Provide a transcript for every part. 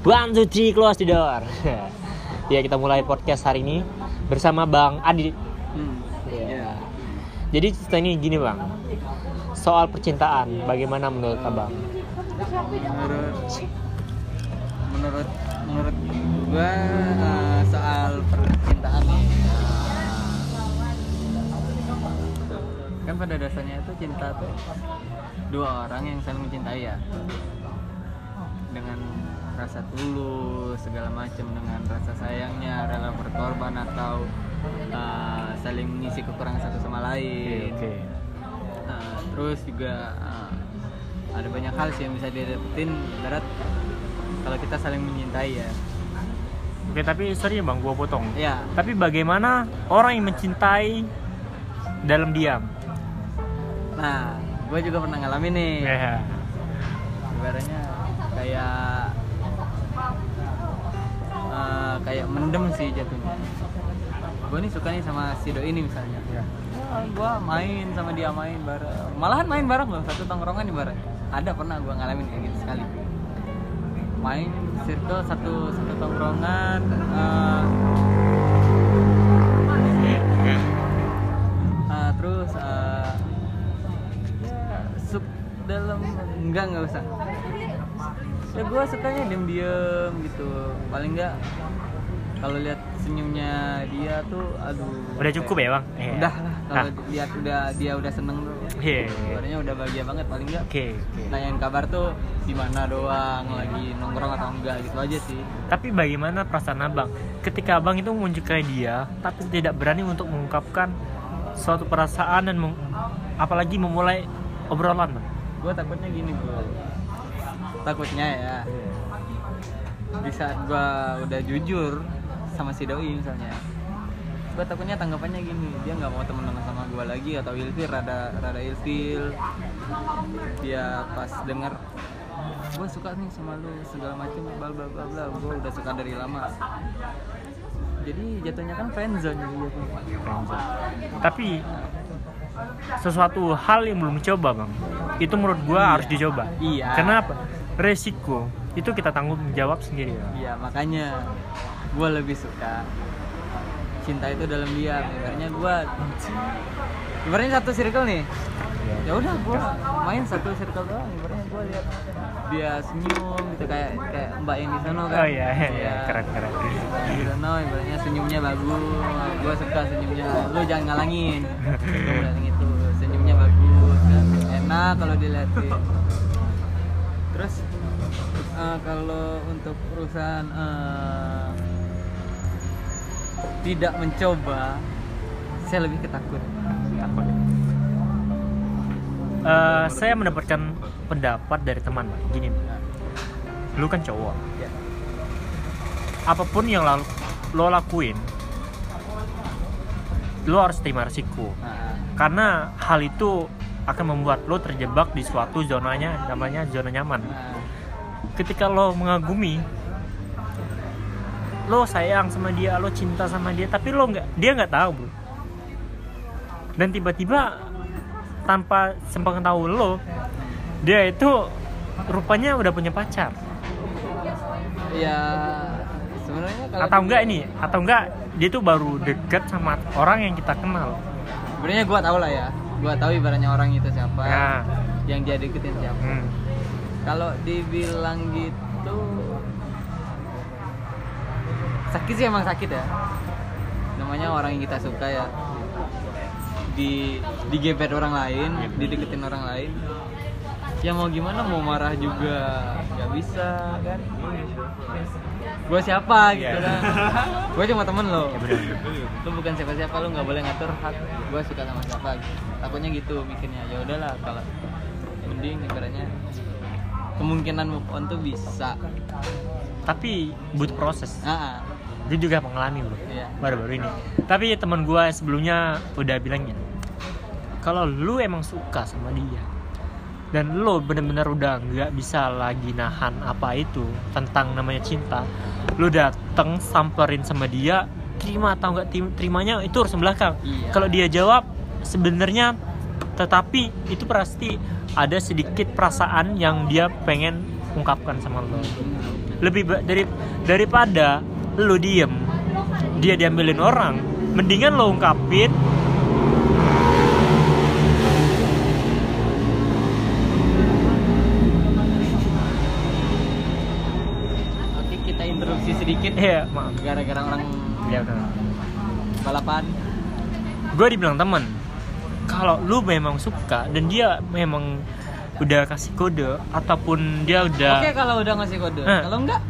Two, three, close the door. ya kita mulai podcast hari ini bersama Bang Adi. Hmm. Ya. Iya. Jadi cerita ini gini Bang, soal percintaan, bagaimana menurut Abang? Menurut menurut menurut gua eh, soal percintaan eh, kan pada dasarnya itu cinta tuh dua orang yang saling mencintai ya dengan rasa tulus segala macam dengan rasa sayangnya rela berkorban atau eh, saling mengisi kekurangan satu sama lain Nah, terus juga uh, ada banyak hal sih yang bisa didapetin berat kalau kita saling mencintai ya. Oke, tapi sorry ya Bang, gua potong. Ya, Tapi bagaimana orang yang mencintai dalam diam? nah, gue juga pernah ngalamin nih. Ya. Ibaratnya kayak uh, kayak mendem sih jatuhnya. Gue nih suka nih sama si doi ini misalnya. Ya. gue main sama dia main bareng. Malahan main bareng loh satu tongkrongan di bareng. Ada pernah gue ngalamin kayak gitu sekali. Main circle satu satu tongkrongan. eh, eh, terus eh, ya, sub dalam enggak nggak usah. Ya gue sukanya diem diem gitu. Paling enggak kalau lihat senyumnya dia tuh aduh Udah cukup ya Bang? Iya. udah lah kalau Ah. lihat udah dia udah seneng tuh Iya. kabarnya udah bahagia banget paling enggak Oke, oke. nanyain kabar tuh di mana doang lagi nongkrong atau enggak gitu aja sih Tapi bagaimana perasaan abang ketika abang itu menyukai dia, tapi tidak berani untuk mengungkapkan suatu perasaan dan meng- apalagi memulai obrolan, bang? gue takutnya gini bro takutnya ya di saat gue udah jujur sama si doi misalnya gue takutnya tanggapannya gini dia nggak mau temenan sama gue lagi atau ilfil rada rada ilfil dia pas denger gue suka nih sama lu segala macam bla bla bla bla gue udah suka dari lama jadi jatuhnya kan friendzone jatuhnya. Tapi sesuatu hal yang belum coba, bang, itu menurut gua Iya. harus dicoba. Iya. Kenapa? Resiko itu kita tanggung jawab sendiri. Bang. Iya makanya gue lebih suka cinta itu dalam diam. Ibaratnya gue, ibaratnya satu circle nih. Ya udah gue main satu circle doang. Ibaratnya gue lihat dia senyum gitu kayak kayak mbak yang di sana kan. Oh iya, iya, keren keren. Di sana ibaratnya senyumnya bagus. Gue suka senyumnya. Lu jangan ngalangin. Gue bilang itu senyumnya bagus. Enak kalau dilihatin. Eh, kalau untuk urusan eh, tidak mencoba, saya lebih ketakut. Takut. Eh, saya mendapatkan pendapat dari teman, gini, lu kan cowok. Ya. Apa pun yang lo, lo lakuin, lo harus terima resiko. Nah, karena hal itu akan membuat lo terjebak di suatu zonanya namanya zona nyaman nah, ketika lo mengagumi lo sayang sama dia lo cinta sama dia tapi lo nggak dia nggak tahu bro. Dan tiba-tiba tanpa sepengetahu lo dia itu rupanya udah punya pacar. Ya sebenarnya kalau atau enggak ini? Atau enggak dia tuh baru deket sama orang yang kita kenal. Sebenarnya gua tahu lah ya. Gua tahu ibaratnya orang itu siapa Nah. yang dia deketin siapa. Hmm. Kalau dibilang gitu sakit sih emang sakit ya. Namanya orang yang kita suka ya. Di digebet orang lain dideketin orang lain. Ya mau gimana mau marah juga nggak bisa kan? Gue siapa gitu Iya. kan? Gue cuma temen lo. Ya, bener. lu bukan siapa-siapa lu nggak boleh ngatur hak gue suka sama siapa. Takutnya gitu mikirnya ya udahlah kalau mending ibaratnya kemungkinan move on tuh bisa. Tapi butuh proses. Ah gue juga mengalami bro. Iya. baru-baru ini. Tapi teman gue sebelumnya udah bilang gini kalau lu emang suka sama dia dan lu bener-bener udah nggak bisa lagi nahan apa itu tentang namanya cinta lu dateng samperin sama dia terima atau nggak terimanya itu urusan belakang Iya. kalau dia jawab sebenarnya tetapi itu pasti ada sedikit perasaan yang dia pengen ungkapkan sama lo. Lebih dari daripada lu diem dia diambilin orang mendingan lo ungkapin. Oke, kita interupsi sedikit. Ya maaf. Gara-gara orang ya balapan. gue dibilang temen kalau lu memang suka dan dia memang udah kasih kode ataupun dia udah Oke, kalau udah ngasih kode. Eh. Kalau enggak,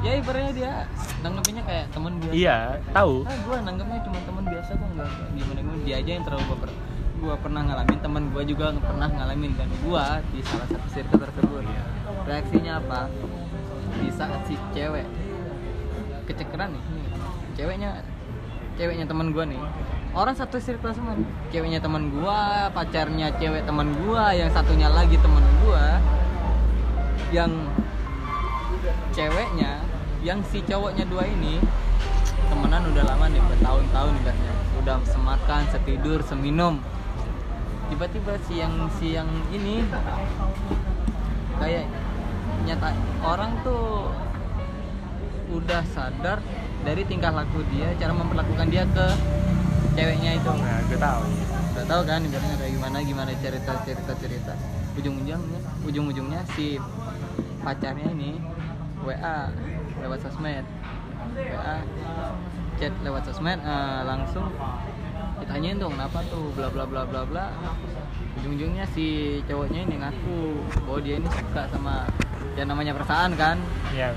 ya ibaratnya dia nanggepinnya kayak temen biasa. iya tahu Ah, gue nanggepnya cuma temen biasa kok enggak gimana gimana dia aja yang terlalu baper. Gue pernah ngalamin, temen gue juga pernah ngalamin dan gue di salah satu circle tersebut. Reaksinya apa? Di saat si cewek kecekeran nih, nih, ceweknya ceweknya teman gue nih orang satu circle semua. Ceweknya teman gue pacarnya cewek teman gue yang satunya lagi teman gue yang ceweknya yang si cowoknya dua ini temenan udah lama nih bertahun-tahun ibaratnya. Udah semakan setidur seminum. Tiba-tiba si yang si yang ini kayak nyata orang tuh udah sadar dari tingkah laku dia cara memperlakukan dia ke ceweknya itu. Nah gue tahu. Udah tahu kan ibaratnya kayak gimana gimana cerita cerita cerita. Ujung ujungnya ujung ujungnya si pacarnya ini wa lewat sosmed. Wa chat lewat sosmed eh, langsung ditanyain dong kenapa tuh? Bla bla bla bla bla. Ujung ujungnya si cowoknya ini ngaku bahwa dia ini suka sama yang namanya perasaan kan. Iya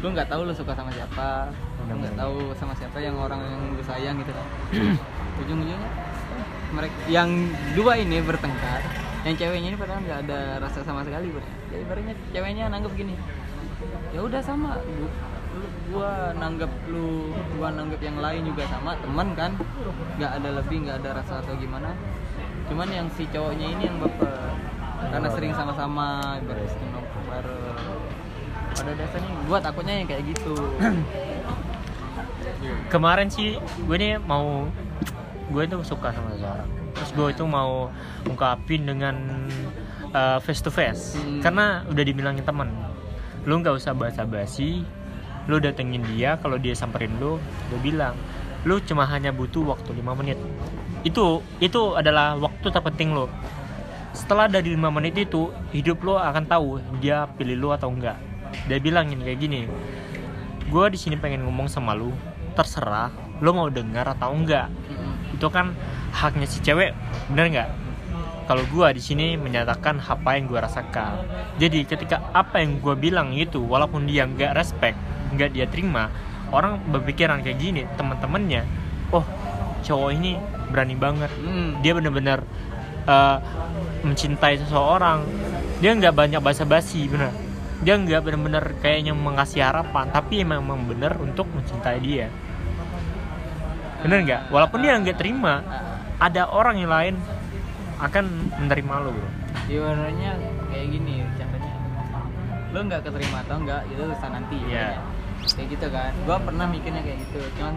lu nggak tahu lu suka sama siapa nggak Benar. tahu sama siapa yang orang yang lu sayang gitu kan. Ujung-ujungnya mereka yang dua ini bertengkar yang ceweknya ini padahal nggak ada rasa sama sekali bro. Ya ibaratnya ceweknya nanggep gini ya udah sama lu gua nanggep lu gua nanggep yang lain juga sama teman kan. Nggak ada lebih nggak ada rasa atau gimana. Cuman yang si cowoknya ini yang baper karena sering sama-sama ibaratnya nongkrong bareng. Pada dasarnya gua takutnya yang kayak gitu kemarin sih gue nih mau gue tuh suka sama seseorang terus gue itu mau ungkapin dengan uh, face to face Hmm. karena udah dibilangin temen. Lu nggak usah basa-basi lu datengin dia kalau dia samperin lu lu bilang lu cuma hanya butuh waktu 5 menit. Itu itu adalah waktu terpenting lu. Setelah dari 5 menit itu hidup lo akan tahu dia pilih lu atau enggak dia bilangin kayak gini gue di sini pengen ngomong sama lu terserah lu mau dengar atau enggak. Mm-mm. itu kan haknya si cewek bener nggak? Kalau gua di sini menyatakan apa yang gua rasakan. Jadi ketika apa yang gua bilang itu walaupun dia nggak respect nggak dia terima orang berpikiran kayak gini teman-temannya oh cowok ini berani banget. Mm. dia bener-bener uh, mencintai seseorang. Dia nggak banyak basa-basi bener dia nggak bener-bener kayaknya mengasih harapan tapi memang bener untuk mencintai dia. Bener nggak? Walaupun dia nggak terima ada orang yang lain akan menerima lo bro. Ibaratnya kayak gini contohnya lu nggak keterima atau enggak itu urusan nanti Iya. ibaratnya. kayak gitu kan. Gua pernah mikirnya kayak gitu cuman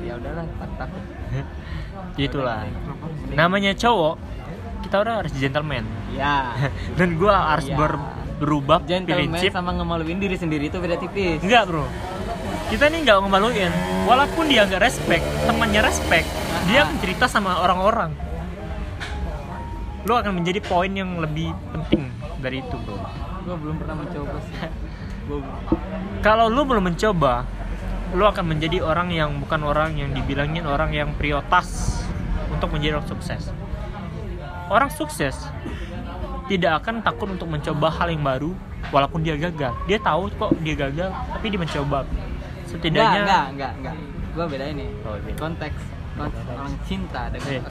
ya udahlah tak- takut. Itulah. Namanya cowok kita udah harus gentleman. Ya dan gua harus Iya. ber- berubah gentleman prinsip sama ngemaluin diri sendiri itu beda tipis. Enggak bro. Kita nih nggak ngemaluin. Walaupun dia nggak respect temannya respect dia Ah. mencerita sama orang-orang. Lo akan menjadi poin yang lebih penting dari itu bro. Gua belum pernah mencoba sih. Kalau lu belum mencoba lu akan menjadi orang yang bukan orang yang dibilangin orang yang prioritas untuk menjadi orang sukses. Orang sukses tidak akan takut untuk mencoba hal yang baru walaupun dia gagal. Dia tahu kok dia gagal tapi dia mencoba. Setidaknya enggak enggak enggak gua beda ini Oh, beda. konteks konteks orang cinta dengan Iya.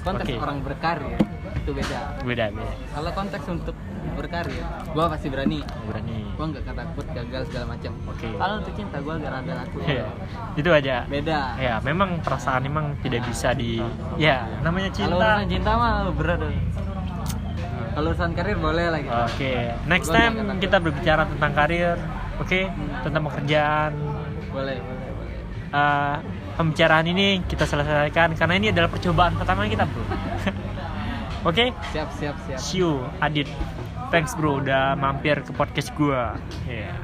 konteks Oke. orang berkarir itu beda. Beda beda. Kalau konteks untuk berkarir gua pasti berani. Berani. Gua nggak takut gagal segala macam. Oke. kalau untuk cinta gua agak rada takut Ya, itu aja. Beda. Ya memang perasaan memang tidak bisa di ya namanya kalau cinta. urusan cinta mah berat. Kalau urusan karir boleh lah gitu Oke, next Gua time kita berbicara tentang karir, oke, tentang pekerjaan. boleh boleh boleh Eh, pembicaraan ini kita selesaikan karena ini adalah percobaan pertama kita, bro. Oke, siap siap siap see you Adit. Thanks bro udah mampir ke podcast gua. Yeah.